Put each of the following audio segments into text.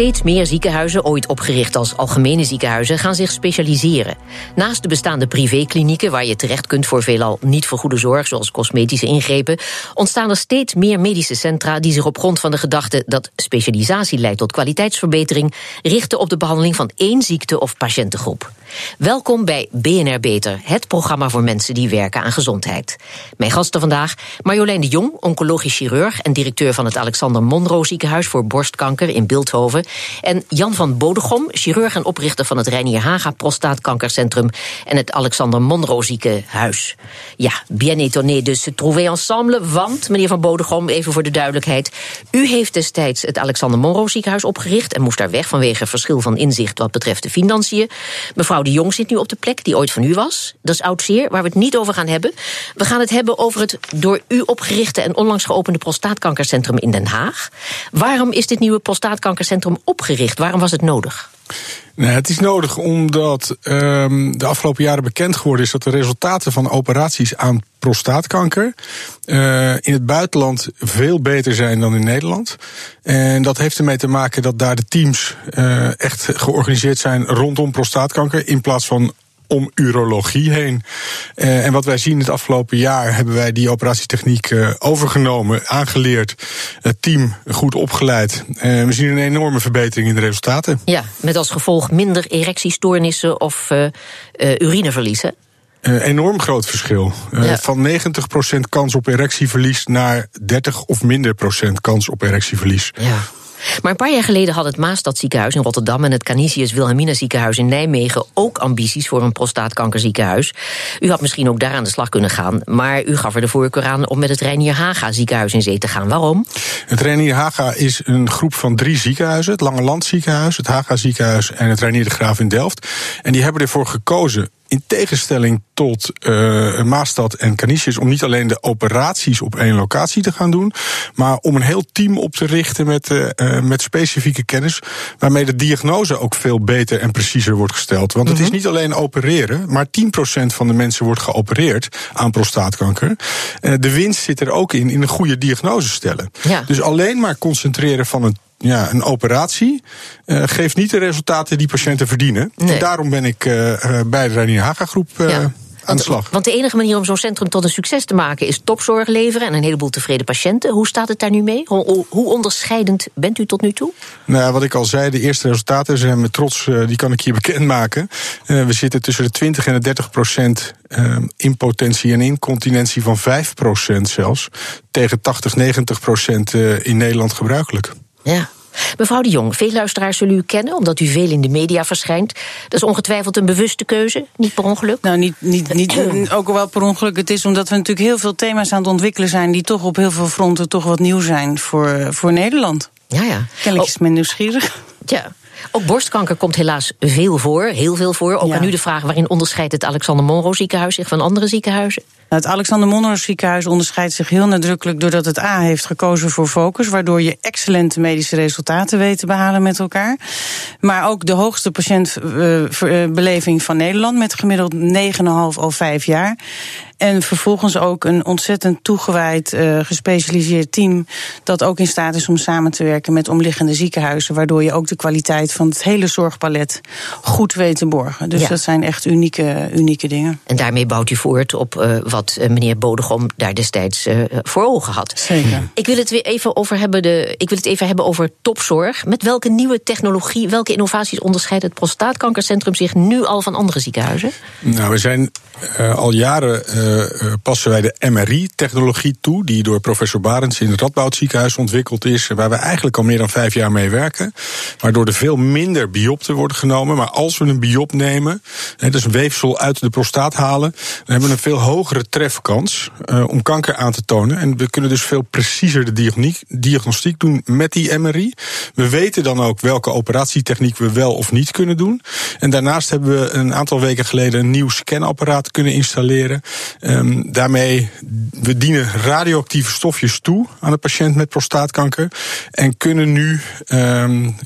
Steeds meer ziekenhuizen, ooit opgericht als algemene ziekenhuizen, gaan zich specialiseren. Naast de bestaande privéklinieken, waar je terecht kunt voor veelal niet vergoede zorg, zoals cosmetische ingrepen, ontstaan er steeds meer medische centra die zich op grond van de gedachte dat specialisatie leidt tot kwaliteitsverbetering, richten op de behandeling van één ziekte of patiëntengroep. Welkom bij BNR Beter, het programma voor mensen die werken aan gezondheid. Mijn gasten vandaag: Marjolein de Jong, oncologisch chirurg en directeur van het Alexander Monro ziekenhuis voor borstkanker in Beeldhoven. En Jan van Bodegom, chirurg en oprichter van het Reinier Haga Prostaatkankercentrum en het Alexander Monro ziekenhuis. Ja, bien étonné dus se trouver ensemble, want, meneer van Bodegom, even voor de duidelijkheid, u heeft destijds het Alexander Monro ziekenhuis opgericht en moest daar weg vanwege verschil van inzicht wat betreft de financiën. Mevrouw de Jong zit nu op de plek die ooit van u was. Dat is oud zeer, waar we het niet over gaan hebben. We gaan het hebben over het door u opgerichte en onlangs geopende prostaatkankercentrum in Den Haag. Waarom is dit nieuwe prostaatkankercentrum opgericht? Waarom was het nodig? Nou, het is nodig omdat um, de afgelopen jaren bekend geworden is dat de resultaten van operaties aan prostaatkanker uh, in het buitenland veel beter zijn dan in Nederland. En dat heeft ermee te maken dat daar de teams uh, echt georganiseerd zijn rondom prostaatkanker in plaats van om urologie heen. Uh, en wat wij zien het afgelopen jaar hebben wij die operatietechniek uh, overgenomen, aangeleerd, het team goed opgeleid. Uh, we zien een enorme verbetering in de resultaten. Ja, met als gevolg minder erectiestoornissen of urineverliezen. Uh, enorm groot verschil. Uh, ja. Van 90% kans op erectieverlies naar 30 of minder procent kans op erectieverlies. Ja. Maar een paar jaar geleden had het Maastadziekenhuis in Rotterdam en het Canisius Wilhelmina ziekenhuis in Nijmegen ook ambities voor een prostaatkankerziekenhuis. U had misschien ook daar aan de slag kunnen gaan, maar u gaf er de voorkeur aan om met het Reinier Haga ziekenhuis in zee te gaan. Waarom? Het Reinier Haga is een groep van drie ziekenhuizen: het Lange Land ziekenhuis, het Haga ziekenhuis en het Reinier de Graaf in Delft. En die hebben ervoor gekozen in tegenstelling tot uh, Maastad en Canisius, om niet alleen de operaties op één locatie te gaan doen, maar om een heel team op te richten met, uh, met specifieke kennis, waarmee de diagnose ook veel beter en preciezer wordt gesteld. Want mm -hmm. het is niet alleen opereren, maar 10% van de mensen wordt geopereerd aan prostaatkanker. Uh, de winst zit er ook in, in een goede diagnose stellen. Ja. Dus alleen maar concentreren van een ja, een operatie uh, geeft niet de resultaten die patiënten verdienen. Nee. En daarom ben ik uh, bij de Reinier Haga groep uh, ja. aan de slag. Want de enige manier om zo'n centrum tot een succes te maken is topzorg leveren en een heleboel tevreden patiënten. Hoe staat het daar nu mee? Hoe, hoe onderscheidend bent u tot nu toe? Nou, wat ik al zei, de eerste resultaten zijn met trots, die kan ik hier bekendmaken. we zitten tussen de 20 en de 30 procent impotentie en incontinentie van 5 procent zelfs. Tegen 80, 90 procent in Nederland gebruikelijk. Ja. Mevrouw de Jong, veel luisteraars zullen u kennen omdat u veel in de media verschijnt. Dat is ongetwijfeld een bewuste keuze, niet per ongeluk? Nou, niet, niet, niet ook wel per ongeluk. Het is omdat we natuurlijk heel veel thema's aan het ontwikkelen zijn die toch op heel veel fronten toch wat nieuw zijn voor, voor Nederland. Ja, ja. Kennelijk is men nieuwsgierig. Ja. Ook borstkanker komt helaas veel voor, heel veel voor. Ook ja. aan u de vraag waarin onderscheidt het Alexander Monro ziekenhuis zich van andere ziekenhuizen? Het Alexander Monro ziekenhuis onderscheidt zich heel nadrukkelijk doordat het A heeft gekozen voor focus, waardoor je excellente medische resultaten weet te behalen met elkaar. Maar ook de hoogste patiëntbeleving van Nederland met gemiddeld 9,5 al 5 jaar. En vervolgens ook een ontzettend toegewijd, uh, gespecialiseerd team. dat ook in staat is om samen te werken met omliggende ziekenhuizen. Waardoor je ook de kwaliteit van het hele zorgpalet goed weet te borgen. Dus ja. dat zijn echt unieke, unieke dingen. En daarmee bouwt u voort op uh, wat uh, meneer Bodegom daar destijds voor ogen had. Zeker. Ik wil het weer even over hebben, de, ik wil het even hebben over topzorg. Met welke nieuwe technologie, welke innovaties onderscheidt het prostaatkankercentrum zich nu al van andere ziekenhuizen? Nou, we zijn al jaren uh, passen wij de MRI-technologie toe, die door professor Barends in het Radboud ziekenhuis ontwikkeld is, waar we eigenlijk al meer dan vijf jaar mee werken. Waardoor er veel minder biopten worden genomen. Maar als we een biop nemen, hè, dus een weefsel uit de prostaat halen, dan hebben we een veel hogere trefkans uh, om kanker aan te tonen. En we kunnen dus veel preciezer de diagnostiek doen met die MRI. We weten dan ook welke operatietechniek we wel of niet kunnen doen. En daarnaast hebben we een aantal weken geleden een nieuw scanapparaat kunnen installeren. Um, daarmee, we dienen radioactieve stofjes toe aan de patiënt met prostaatkanker. En kunnen nu um,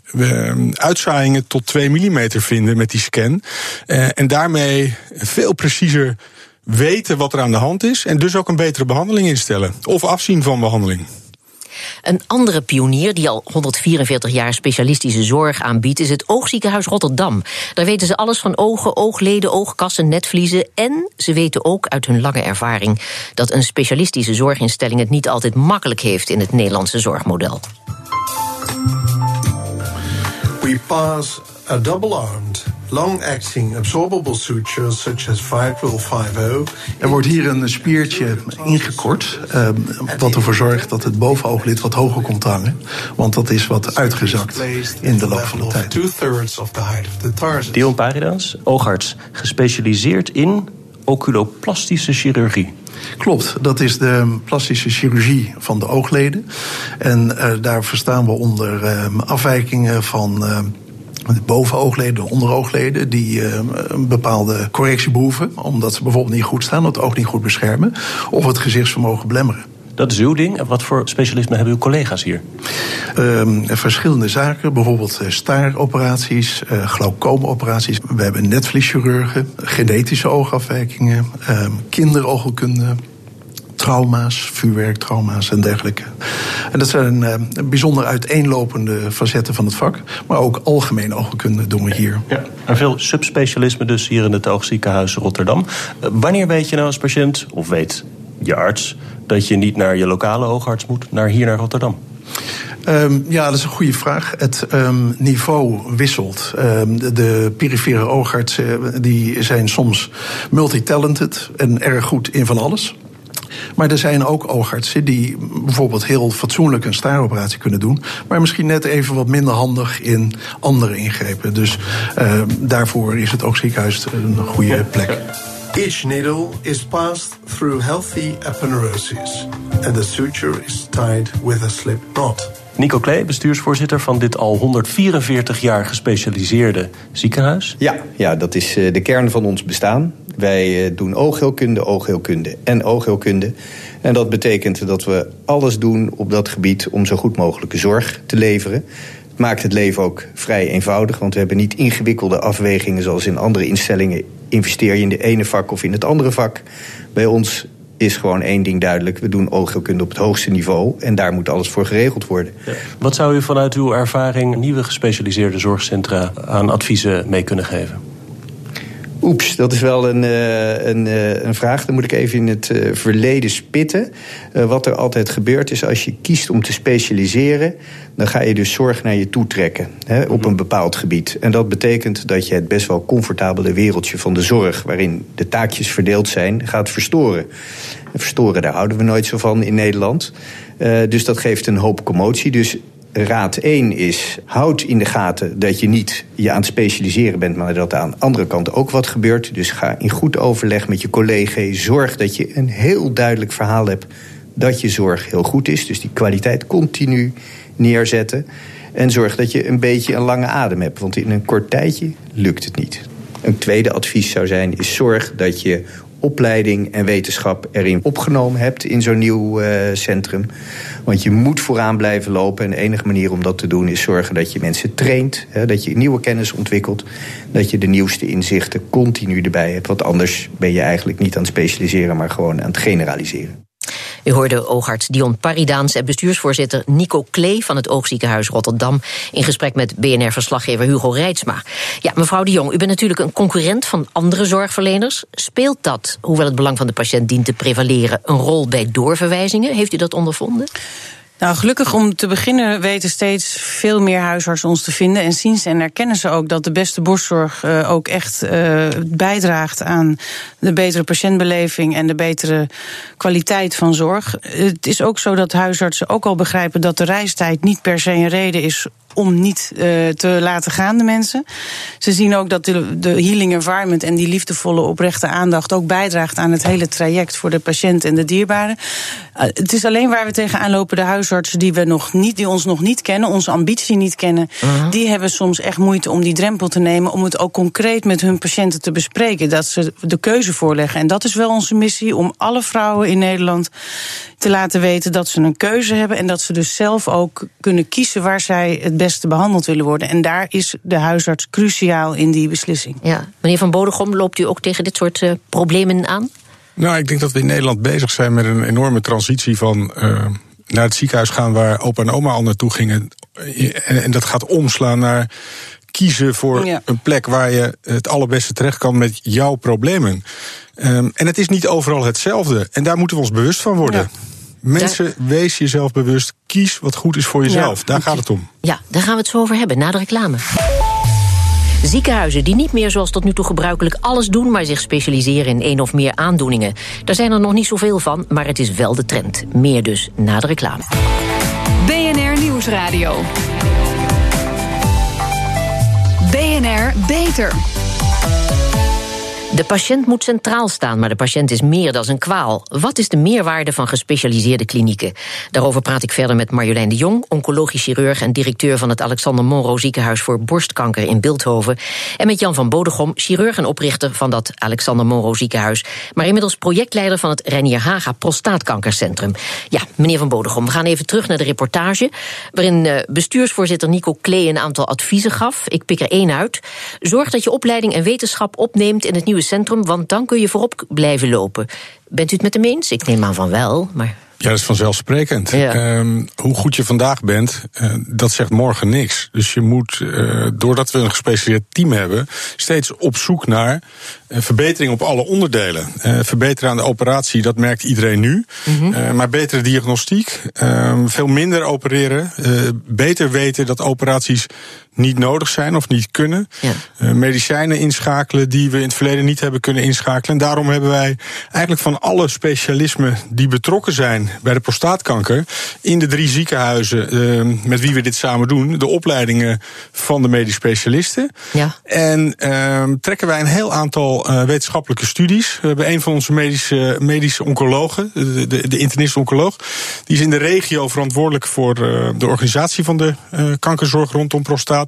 uitzaaiingen tot 2 mm vinden met die scan. Uh, en daarmee veel preciezer weten wat er aan de hand is. En dus ook een betere behandeling instellen. Of afzien van behandeling. Een andere pionier die al 144 jaar specialistische zorg aanbiedt, is het Oogziekenhuis Rotterdam. Daar weten ze alles van ogen, oogleden, oogkassen, netvliezen. En ze weten ook uit hun lange ervaring dat een specialistische zorginstelling het niet altijd makkelijk heeft in het Nederlandse zorgmodel. We pass a double-armed long-acting absorbable sutures such as Vicryl 50. Er wordt hier een spiertje ingekort, uh, wat ervoor zorgt dat het bovenooglid wat hoger komt hangen. Want dat is wat uitgezakt in de loop van de tijd. Dion Paridans, oogarts, gespecialiseerd in oculoplastische chirurgie. Klopt, dat is de plastische chirurgie van de oogleden. En uh, daar verstaan we onder uh, afwijkingen van uh, de bovenoogleden, de onderoogleden, die uh, een bepaalde correctie behoeven. Omdat ze bijvoorbeeld niet goed staan, het oog niet goed beschermen. Of het gezichtsvermogen belemmeren. Dat is uw ding. En wat voor specialismen hebben uw collega's hier? Uh, verschillende zaken, bijvoorbeeld staaroperaties, uh, glaucoomoperaties. We hebben netvlieschirurgen, genetische oogafwijkingen, uh, kinderoogkunde trauma's, vuurwerktrauma's en dergelijke. En dat zijn uh, bijzonder uiteenlopende facetten van het vak. Maar ook algemene oogkunde doen we hier. Ja, en veel subspecialismen dus hier in het Oogziekenhuis Rotterdam. Uh, wanneer weet je nou als patiënt, of weet je arts... dat je niet naar je lokale oogarts moet, naar hier naar Rotterdam? Um, ja, dat is een goede vraag. Het um, niveau wisselt. Um, de, de, perifere oogartsen die zijn soms multitalented en erg goed in van alles. Maar er zijn ook oogartsen die bijvoorbeeld heel fatsoenlijk een staaroperatie kunnen doen. Maar misschien net even wat minder handig in andere ingrepen. Dus uh, daarvoor is het oogziekenhuis een goede plek. Each needle is passed through healthy aponeurosis. And the suture is tied with a slip knot. Nico Klee, bestuursvoorzitter van dit al 144 jaar gespecialiseerde ziekenhuis. Ja, ja dat is de kern van ons bestaan. Wij doen oogheelkunde, oogheelkunde en oogheelkunde. En dat betekent dat we alles doen op dat gebied om zo goed mogelijke zorg te leveren. Het maakt het leven ook vrij eenvoudig, want we hebben niet ingewikkelde afwegingen zoals in andere instellingen. Investeer je in de ene vak of in het andere vak. Bij ons is gewoon één ding duidelijk. We doen oogheelkunde op het hoogste niveau en daar moet alles voor geregeld worden. Wat zou u vanuit uw ervaring nieuwe gespecialiseerde zorgcentra aan adviezen mee kunnen geven? Oeps, dat is wel een, een, een vraag. Dan moet ik even in het verleden spitten. Wat er altijd gebeurt is als je kiest om te specialiseren... dan ga je dus zorg naar je toe trekken hè, op een bepaald gebied. En dat betekent dat je het best wel comfortabele wereldje van de zorg... waarin de taakjes verdeeld zijn, gaat verstoren. En verstoren, daar houden we nooit zo van in Nederland. Uh, dus dat geeft een hoop commotie. Dus raad 1 is: houd in de gaten dat je niet je aan het specialiseren bent, maar dat er aan de andere kant ook wat gebeurt. Dus ga in goed overleg met je collega. Zorg dat je een heel duidelijk verhaal hebt dat je zorg heel goed is. Dus die kwaliteit continu neerzetten. En zorg dat je een beetje een lange adem hebt, want in een kort tijdje lukt het niet. Een tweede advies zou zijn: is zorg dat je opleiding en wetenschap erin opgenomen hebt in zo'n nieuw uh, centrum. Want je moet vooraan blijven lopen. En de enige manier om dat te doen is zorgen dat je mensen traint. Hè, dat je nieuwe kennis ontwikkelt. Dat je de nieuwste inzichten continu erbij hebt. Want anders ben je eigenlijk niet aan het specialiseren, maar gewoon aan het generaliseren. U hoorde oogarts Dion Paridaans en bestuursvoorzitter Nico Klee van het Oogziekenhuis Rotterdam in gesprek met BNR-verslaggever Hugo Reitsma. Ja, mevrouw de Jong, u bent natuurlijk een concurrent van andere zorgverleners. Speelt dat, hoewel het belang van de patiënt dient te prevaleren, een rol bij doorverwijzingen? Heeft u dat ondervonden? Nou, gelukkig om te beginnen weten steeds veel meer huisartsen ons te vinden. En zien ze en erkennen ze ook dat de beste borstzorg uh, ook echt uh, bijdraagt aan de betere patiëntbeleving en de betere kwaliteit van zorg. Het is ook zo dat huisartsen ook al begrijpen dat de reistijd niet per se een reden is om niet uh, te laten gaan, de mensen. Ze zien ook dat de, de healing environment en die liefdevolle oprechte aandacht ook bijdraagt aan het hele traject voor de patiënt en de dierbaren. Uh, het is alleen waar we tegenaan lopen, de huisartsen die, we nog niet, die ons nog niet kennen, onze ambitie niet kennen, uh-huh. die hebben soms echt moeite om die drempel te nemen, om het ook concreet met hun patiënten te bespreken. Dat ze de keuze voorleggen. En dat is wel onze missie om alle vrouwen in Nederland te laten weten dat ze een keuze hebben en dat ze dus zelf ook kunnen kiezen waar zij het beste behandeld willen worden. En daar is de huisarts cruciaal in die beslissing. Ja. Meneer Van Bodegom, loopt u ook tegen dit soort uh, problemen aan? Nou, ik denk dat we in Nederland bezig zijn met een enorme transitie van uh, naar het ziekenhuis gaan waar opa en oma al naartoe gingen. En, en dat gaat omslaan naar kiezen voor ja. een plek waar je het allerbeste terecht kan met jouw problemen. Um, en het is niet overal hetzelfde. En daar moeten we ons bewust van worden. Ja. Mensen, daar... wees jezelf bewust. Kies wat goed is voor jezelf. Ja, daar gaat het om. Ja, daar gaan we het zo over hebben, na de reclame. Ziekenhuizen die niet meer zoals tot nu toe gebruikelijk alles doen... maar zich specialiseren in één of meer aandoeningen. Daar zijn er nog niet zoveel van, maar het is wel de trend. Meer dus na de reclame. BNR Nieuwsradio. BNR Beter. De patiënt moet centraal staan, maar de patiënt is meer dan een kwaal. Wat is de meerwaarde van gespecialiseerde klinieken? Daarover praat ik verder met Marjolein de Jong, oncologisch chirurg en directeur van het Alexander Monro ziekenhuis voor borstkanker in Beeldhoven. En met Jan van Bodegom, chirurg en oprichter van dat Alexander Monro ziekenhuis, maar inmiddels projectleider van het Renier Haga Prostaatkankercentrum. Ja, meneer van Bodegom, we gaan even terug naar de reportage, waarin eh, bestuursvoorzitter Nico Klee een aantal adviezen gaf. Ik pik er één uit. Zorg dat je opleiding en wetenschap opneemt in het nieuwe centrum, want dan kun je voorop blijven lopen. Bent u het met hem eens? Ik neem aan van wel, maar. Ja, dat is vanzelfsprekend. Ja. Um, hoe goed je vandaag bent, uh, dat zegt morgen niks. Dus je moet, uh, doordat we een gespecialiseerd team hebben, steeds op zoek naar uh, verbetering op alle onderdelen. verbeteren aan de operatie, dat merkt iedereen nu. Mm-hmm. maar betere diagnostiek, ehm, veel minder opereren, beter weten dat operaties niet nodig zijn of niet kunnen. Ja. medicijnen inschakelen die we in het verleden niet hebben kunnen inschakelen. En daarom hebben wij eigenlijk van alle specialismen die betrokken zijn bij de prostaatkanker in de drie ziekenhuizen uh, met wie we dit samen doen, de opleidingen van de medisch specialisten. Ja. En uh, trekken wij een heel aantal uh, wetenschappelijke studies. We hebben een van onze medische, medische oncologen, de, de, de internist-oncoloog, die is in de regio verantwoordelijk voor de organisatie van de kankerzorg rondom prostaat.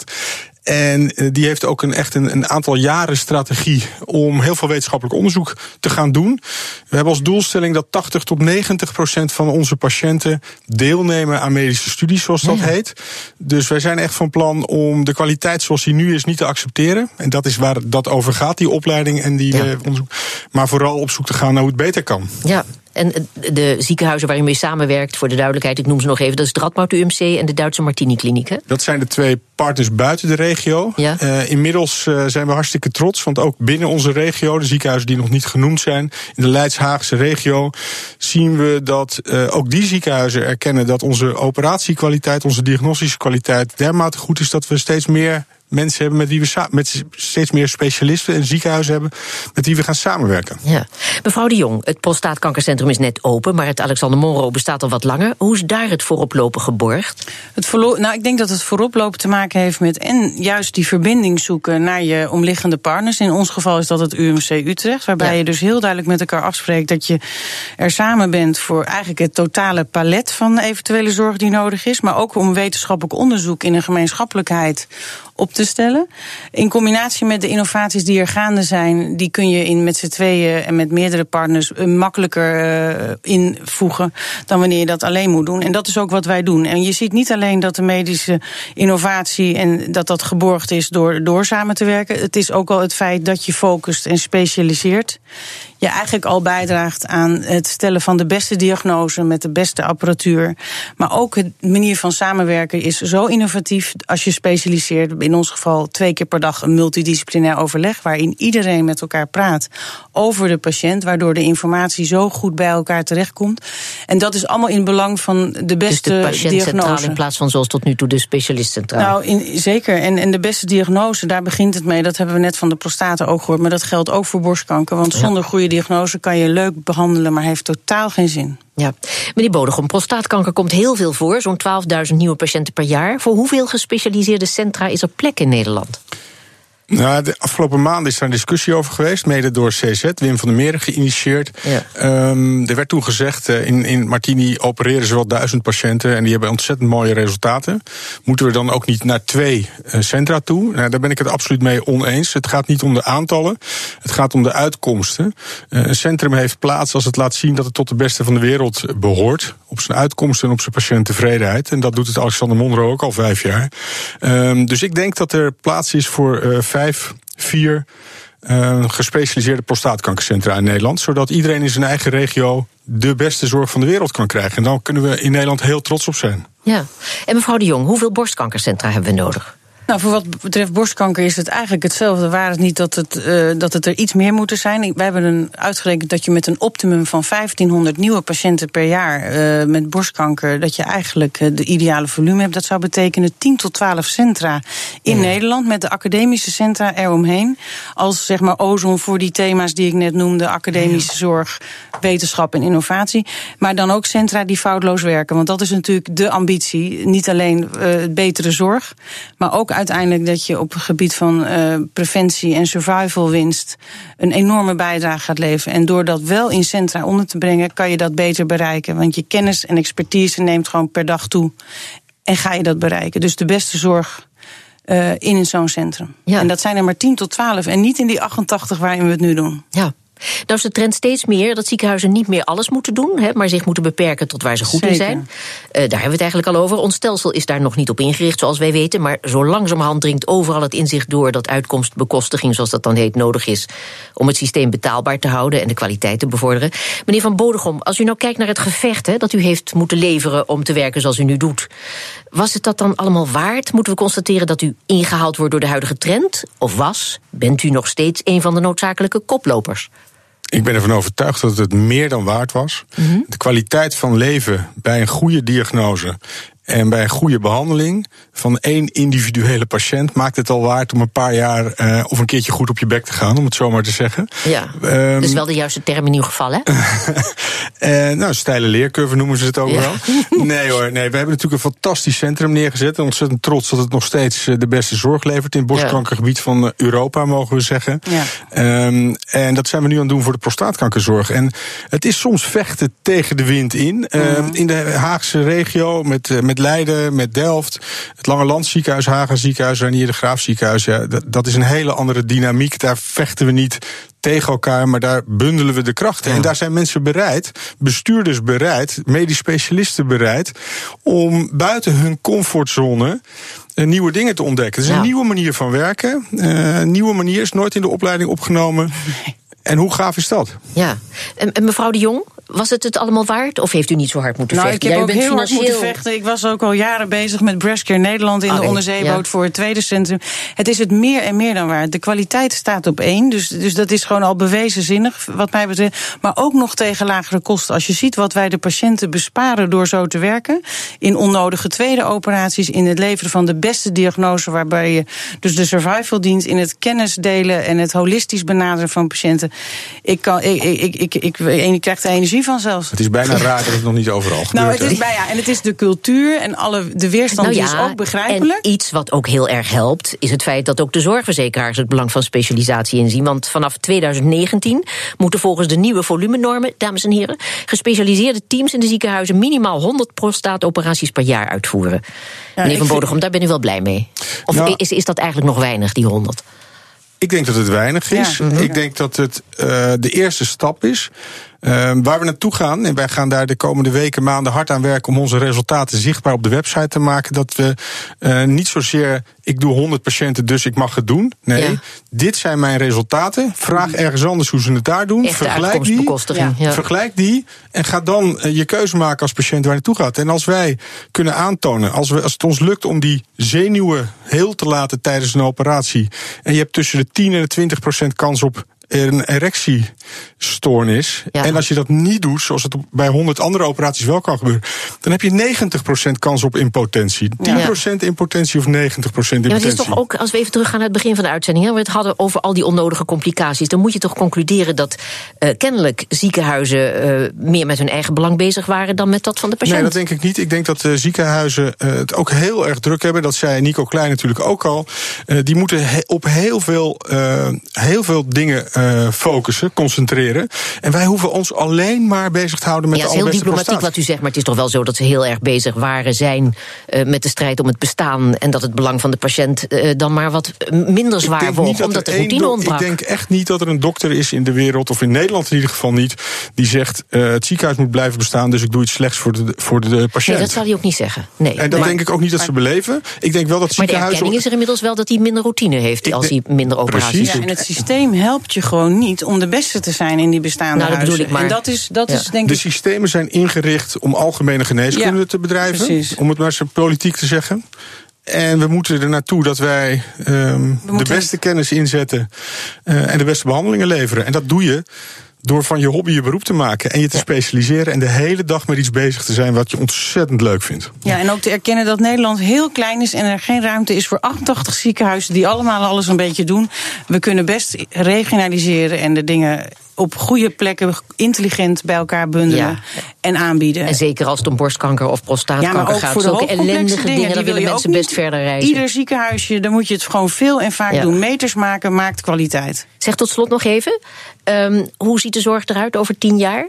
En eh, die heeft ook een, echt een, een, aantal jaren strategie om heel veel wetenschappelijk onderzoek te gaan doen. We hebben als doelstelling dat 80 tot 90 procent van onze patiënten deelnemen aan medische studies, zoals dat heet. Dus wij zijn echt van plan om de kwaliteit zoals die nu is niet te accepteren. En dat is waar dat over gaat, die opleiding en die ja. onderzoek. Maar vooral op zoek te gaan naar hoe het beter kan. Ja, en de ziekenhuizen waar u mee samenwerkt, voor de duidelijkheid, ik noem ze nog even, dat is het Radboud UMC en de Duitse Martini Kliniek. Dat zijn de twee partners buiten de regio. Ja. Uh, inmiddels uh, zijn we hartstikke trots, want ook binnen onze regio, de ziekenhuizen die nog niet genoemd zijn, in de Leidshaagse regio, zien we dat uh, ook die ziekenhuizen erkennen dat onze operatiekwaliteit, onze diagnostische kwaliteit dermate goed is dat we steeds meer mensen hebben met wie we met steeds meer specialisten en ziekenhuizen hebben met wie we gaan samenwerken. Ja. Mevrouw de Jong, het prostaatkankercentrum is net open, maar het Alexander Monro bestaat al wat langer. Hoe is daar het vooroplopen geborgd? Het nou, ik denk dat het vooroplopen te maken heeft met en juist die verbinding zoeken naar je omliggende partners. In ons geval is dat het UMC Utrecht, waarbij ja. je dus heel duidelijk met elkaar afspreekt dat je er samen bent voor eigenlijk het totale palet van eventuele zorg die nodig is, maar ook om wetenschappelijk onderzoek in een gemeenschappelijkheid op te stellen. In combinatie met de innovaties die er gaande zijn, die kun je in met z'n tweeën en met meerdere partners makkelijker uh, invoegen dan wanneer je dat alleen moet doen. En dat is ook wat wij doen. En je ziet niet alleen dat de medische innovatie en dat dat geborgd is door, door samen te werken. Het is ook al het feit dat je focust en specialiseert je eigenlijk al bijdraagt aan het stellen van de beste diagnose met de beste apparatuur. Maar ook de manier van samenwerken is zo innovatief als je specialiseert. In ons geval twee keer per dag een multidisciplinair overleg waarin iedereen met elkaar praat over de patiënt, waardoor de informatie zo goed bij elkaar terechtkomt. En dat is allemaal in belang van de beste dus de patiënt diagnose. Centraal in plaats van zoals tot nu toe de specialist centraal. Nou, in, zeker. En, en de beste diagnose, daar begint het mee. Dat hebben we net van de prostaten ook gehoord. Maar dat geldt ook voor borstkanker. Want zonder ja. goede diagnose kan je leuk behandelen, maar heeft totaal geen zin. Ja, meneer Bodegom, prostaatkanker komt heel veel voor, zo'n 12.000 nieuwe patiënten per jaar. Voor hoeveel gespecialiseerde centra is er plek in Nederland? Nou, de afgelopen maanden is daar een discussie over geweest, mede door CZ, Wim van der Meren geïnitieerd. Ja. Um, er werd toen gezegd, uh, in, in Martini opereren ze wel duizend patiënten en die hebben ontzettend mooie resultaten. Moeten we dan ook niet naar twee uh, centra toe? Nou, daar ben ik het absoluut mee oneens. Het gaat niet om de aantallen, het gaat om de uitkomsten. Uh, een centrum heeft plaats als het laat zien dat het tot de beste van de wereld behoort. Op zijn uitkomsten en op zijn patiënttevredenheid. En dat doet het Alexander Monro ook al vijf jaar. Um, dus ik denk dat er plaats is voor vijf, vier uh, gespecialiseerde prostaatkankercentra in Nederland. Zodat iedereen in zijn eigen regio de beste zorg van de wereld kan krijgen. En dan kunnen we in Nederland heel trots op zijn. Ja. En mevrouw de Jong, hoeveel borstkankercentra hebben we nodig? Nou, voor wat betreft borstkanker is het eigenlijk hetzelfde. Waar het niet dat het, uh, dat het er iets meer moeten zijn. Wij hebben een, uitgerekend dat je met een optimum van 1500 nieuwe patiënten per jaar uh, met borstkanker. dat je eigenlijk uh, de ideale volume hebt. Dat zou betekenen 10 tot 12 centra in ja. Nederland. met de academische centra eromheen. Als zeg maar ozon voor die thema's die ik net noemde: academische ja. zorg, wetenschap en innovatie. Maar dan ook centra die foutloos werken. Want dat is natuurlijk de ambitie. Niet alleen betere zorg, maar ook uiteindelijk dat je op het gebied van uh, preventie en survival winst een enorme bijdrage gaat leveren. En door dat wel in centra onder te brengen, kan je dat beter bereiken. Want je kennis en expertise neemt gewoon per dag toe. En ga je dat bereiken. Dus de beste zorg uh, in zo'n centrum. Ja. En dat zijn er maar 10 tot 12 en niet in die 88 waarin we het nu doen. Ja. Nou is de trend steeds meer dat ziekenhuizen niet meer alles moeten doen, hè, maar zich moeten beperken tot waar ze goed Zeker. in zijn. Uh, daar hebben we het eigenlijk al over. Ons stelsel is daar nog niet op ingericht, zoals wij weten. Maar zo langzamerhand dringt overal het inzicht door dat uitkomstbekostiging, zoals dat dan heet, nodig is om het systeem betaalbaar te houden en de kwaliteit te bevorderen. Meneer Van Bodegom, als u nou kijkt naar het gevecht hè, dat u heeft moeten leveren om te werken zoals u nu doet, was het dat dan allemaal waard? Moeten we constateren dat u ingehaald wordt door de huidige trend? Of was, bent u nog steeds een van de noodzakelijke koplopers? Ik ben ervan overtuigd dat het meer dan waard was. Mm -hmm. De kwaliteit van leven bij een goede diagnose en bij een goede behandeling van één individuele patiënt maakt het al waard om een paar jaar uh, of een keertje goed op je bek te gaan, om het zo maar te zeggen. Ja, um, is wel de juiste term in ieder geval, hè? uh, nou, steile leercurve noemen ze het ook ja. wel. Nee hoor, nee, we hebben natuurlijk een fantastisch centrum neergezet. En ontzettend trots dat het nog steeds de beste zorg levert in het borstkankergebied van Europa, mogen we zeggen. Ja. Um, en dat zijn we nu aan het doen voor de prostaatkankerzorg. En het is soms vechten tegen de wind in. Mm. Uh, in de Haagse regio met, met Leiden, met Delft, het Lange Land ziekenhuis, Haga ziekenhuis, Ranier de Graaf ziekenhuis. Ja, dat, dat is een hele andere dynamiek. Daar vechten we niet tegen elkaar, maar daar bundelen we de krachten. Ja. En daar zijn mensen bereid, bestuurders bereid, medisch specialisten bereid, om buiten hun comfortzone nieuwe dingen te ontdekken. Het is Ja. een nieuwe manier van werken. Uh, een nieuwe manier is nooit in de opleiding opgenomen. En hoe gaaf is dat? Ja. En, en mevrouw de Jong, was het het allemaal waard? Of heeft u niet zo hard moeten Nou, vechten? ik heb ook heel hard moeten vechten. Ik was ook al jaren bezig met Breastcare Nederland in de onderzeeboot ja. voor het tweede centrum. Het is het meer en meer dan waard. De kwaliteit staat op één, dus, dus dat is gewoon al bewezen zinnig wat mij betreft. Maar ook nog tegen lagere kosten. Als je ziet wat wij de patiënten besparen door zo te werken, in onnodige tweede operaties, in het leveren van de beste diagnose, waarbij je dus de survival dient, in het kennis delen en het holistisch benaderen van patiënten. Ik, kan, ik, ik, ik, ik, ik, ik krijg er energie van zelfs. Het is bijna raar dat het nog niet overal gebeurt. Nou, het is bij ja, en het is de cultuur en alle, de weerstand Nou die is ook begrijpelijk. En iets wat ook heel erg helpt, is het feit dat ook de zorgverzekeraars het belang van specialisatie inzien. Want vanaf 2019 moeten volgens de nieuwe volumenormen, dames en heren, gespecialiseerde teams in de ziekenhuizen minimaal 100 prostaatoperaties per jaar uitvoeren. Meneer ik Van vind- Bodegom, daar ben u wel blij mee. Of Nou- is, is dat eigenlijk nog weinig, die 100? Ik denk dat het weinig is. Ja. Ik denk dat het uh, de eerste stap is. Uh, waar we naartoe gaan, en wij gaan daar de komende weken, maanden hard aan werken om onze resultaten zichtbaar op de website te maken. Dat we uh, niet zozeer, ik doe 100 patiënten, dus ik mag het doen. Nee, Ja. dit zijn mijn resultaten. Vraag ergens anders hoe ze het daar doen. Echte Vergelijk die. Ja. Vergelijk die en ga dan eh, je keuze maken als patiënt waar je naartoe gaat. En als wij kunnen aantonen, als, we, als het ons lukt om die zenuwen heel te laten tijdens een operatie. en je hebt tussen de 10 en de 20 procent kans op een erectiestoornis. En als je dat niet doet, zoals het bij 100 andere operaties wel kan gebeuren, dan heb je 90% kans op impotentie. 10% impotentie of 90% impotentie. Ja, maar het is toch ook, als we even teruggaan naar het begin van de uitzending, hè, we het hadden over al die onnodige complicaties, dan moet je toch concluderen dat uh, kennelijk ziekenhuizen uh, meer met hun eigen belang bezig waren dan met dat van de patiënt. Nee, dat denk ik niet. Ik denk dat de ziekenhuizen uh, het ook heel erg druk hebben. Dat zei Nico Klein natuurlijk ook al. die moeten he op heel veel, heel veel dingen focussen, concentreren. En wij hoeven ons alleen maar bezig te houden met ja, de het is heel diplomatiek wat u zegt, maar het is toch wel zo dat ze heel erg bezig waren, zijn met de strijd om het bestaan en dat het belang van de patiënt dan maar wat minder zwaar woog, omdat de routine ontbrak. Ik denk echt niet dat er een dokter is in de wereld, of in Nederland in ieder geval niet, die zegt: uh, het ziekenhuis moet blijven bestaan, dus ik doe iets slechts voor de, voor de patiënt. Nee, dat zou hij ook niet zeggen. Nee. En dat denk ik ook niet dat ze beleven. Ik denk wel dat ziekenhuizen. Maar de erkenning is er inmiddels wel dat hij minder routine heeft als hij minder operaties Ja, en het systeem helpt je gewoon niet om de beste te zijn in die bestaande nou, dat huizen. bedoel ik maar. En dat is, dat Ja. is denk De ik. systemen zijn ingericht om algemene geneeskunde Ja, te bedrijven. precies. Om het maar zo politiek te zeggen. En we moeten er naartoe dat wij ehm, de beste kennis inzetten eh, en de beste behandelingen leveren. En dat doe je door van je hobby je beroep te maken en je te specialiseren en de hele dag met iets bezig te zijn wat je ontzettend leuk vindt. Ja, en ook te erkennen dat Nederland heel klein is en er geen ruimte is voor 88 ziekenhuizen die allemaal alles een beetje doen. We kunnen best regionaliseren en de dingen op goede plekken intelligent bij elkaar bundelen Ja. en aanbieden. En zeker als het om borstkanker of ja, prostaatkanker maar ook gaat. voor de ellendige dingen, die wil willen mensen best verder reizen. Ieder ziekenhuisje, dan moet je het gewoon veel en vaak Ja. doen. Meters maken maakt kwaliteit. Zeg tot slot nog even, ehm, hoe ziet de zorg eruit over tien jaar?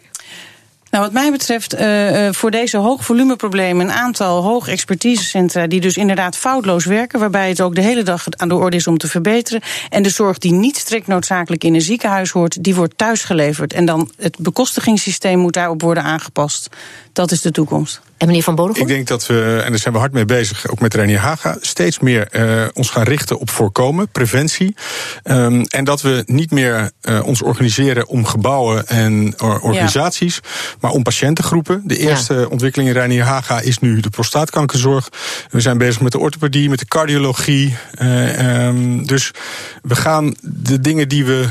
Nou, wat mij betreft, eh, eh, voor deze hoogvolumeproblemen een aantal hoog expertisecentra die dus inderdaad foutloos werken, waarbij het ook de hele dag aan de orde is om te verbeteren. En de zorg die niet strikt noodzakelijk in een ziekenhuis hoort, die wordt thuis geleverd. En dan het bekostigingssysteem moet daarop worden aangepast. Dat is de toekomst. En meneer Van Bodegom? Ik denk dat we, en daar zijn we hard mee bezig, ook met Reinier Haga, steeds meer eh, ons gaan richten op voorkomen, preventie. Ehm, en dat we niet meer eh, ons organiseren om gebouwen en or- organisaties, maar om patiëntengroepen. De eerste ontwikkeling in Reinier Haga is nu de prostaatkankerzorg. We zijn bezig met de orthopedie, met de cardiologie. Eh, ehm, dus we gaan de dingen die we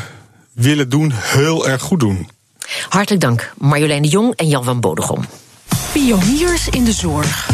willen doen heel erg goed doen. Hartelijk dank, Marjolein de Jong en Jan van Bodegom. Pioniers in de zorg.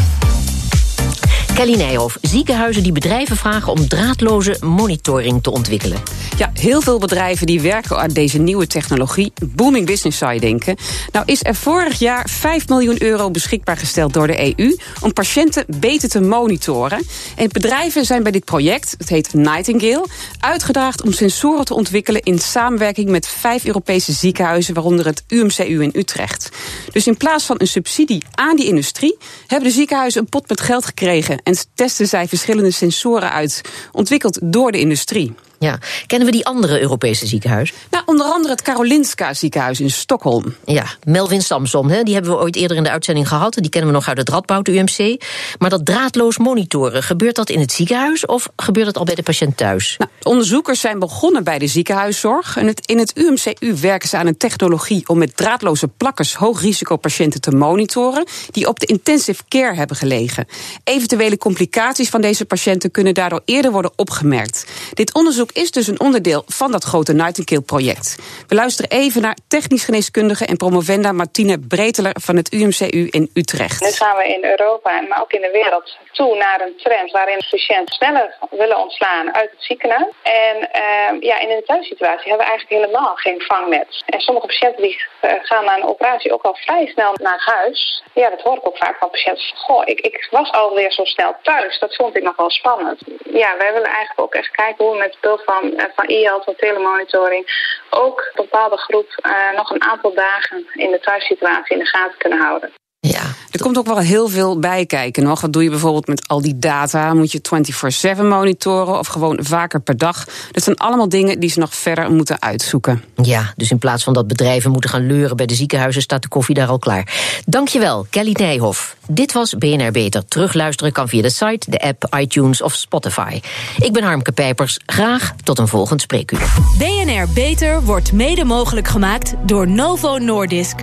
Kelly Nijhoff, ziekenhuizen die bedrijven vragen om draadloze monitoring te ontwikkelen. Ja, heel veel bedrijven die werken aan deze nieuwe technologie. Booming business zou je denken. Nou is er vorig jaar 5 miljoen euro beschikbaar gesteld door de EU... om patiënten beter te monitoren. En bedrijven zijn bij dit project, het heet Nightingale... uitgedaagd om sensoren te ontwikkelen... in samenwerking met vijf Europese ziekenhuizen... waaronder het UMCU in Utrecht. Dus in plaats van een subsidie aan die industrie... hebben de ziekenhuizen een pot met geld gekregen... en testen zij verschillende sensoren uit... ontwikkeld door de industrie. Ja. Kennen we die andere Europese ziekenhuizen? Nou, onder andere het Karolinska ziekenhuis in Stockholm. Ja, Melvin Samson, hè, die hebben we ooit eerder in de uitzending gehad. Die kennen we nog uit het Radboud UMC. Maar dat draadloos monitoren, gebeurt dat in het ziekenhuis of gebeurt dat al bij de patiënt thuis? Nou, de onderzoekers zijn begonnen bij de ziekenhuiszorg. En het, in het UMCU werken ze aan een technologie om met draadloze plakkers hoogrisicopatiënten te monitoren. die op de intensive care hebben gelegen. Eventuele complicaties van deze patiënten kunnen daardoor eerder worden opgemerkt. Dit onderzoek is dus een onderdeel van dat grote Nightingale-project. We luisteren even naar technisch geneeskundige en promovenda Martine Breteler van het UMCU in Utrecht. Nu gaan we in Europa, maar ook in de wereld, toe naar een trend waarin patiënten sneller willen ontslaan uit het ziekenhuis. En uh, ja, in een thuissituatie hebben we eigenlijk helemaal geen vangnet. En sommige patiënten die uh, gaan na een operatie ook al vrij snel naar huis. Ja, dat hoor ik ook vaak van patiënten. Van, Goh, ik, ik was alweer zo snel thuis. Dat vond ik nog wel spannend. Ja, wij willen eigenlijk ook echt kijken hoe we met van, uh, van e-health, van telemonitoring, ook een bepaalde groep uh, nog een aantal dagen in de thuissituatie in de gaten kunnen houden. Ja. Er komt ook wel heel veel bij kijken nog. Wat doe je bijvoorbeeld met al die data? Moet je 24-7 monitoren of gewoon vaker per dag? Dat zijn allemaal dingen die ze nog verder moeten uitzoeken. Ja, dus in plaats van dat bedrijven moeten gaan leuren bij de ziekenhuizen, staat de koffie daar al klaar. Dankjewel, Kelly Nijhoff. Dit was BNR Beter. Terugluisteren kan via de site, de app, iTunes of Spotify. Ik ben Harmke Pijpers. Graag tot een volgend spreekuur. BNR Beter wordt mede mogelijk gemaakt door Novo Nordisk.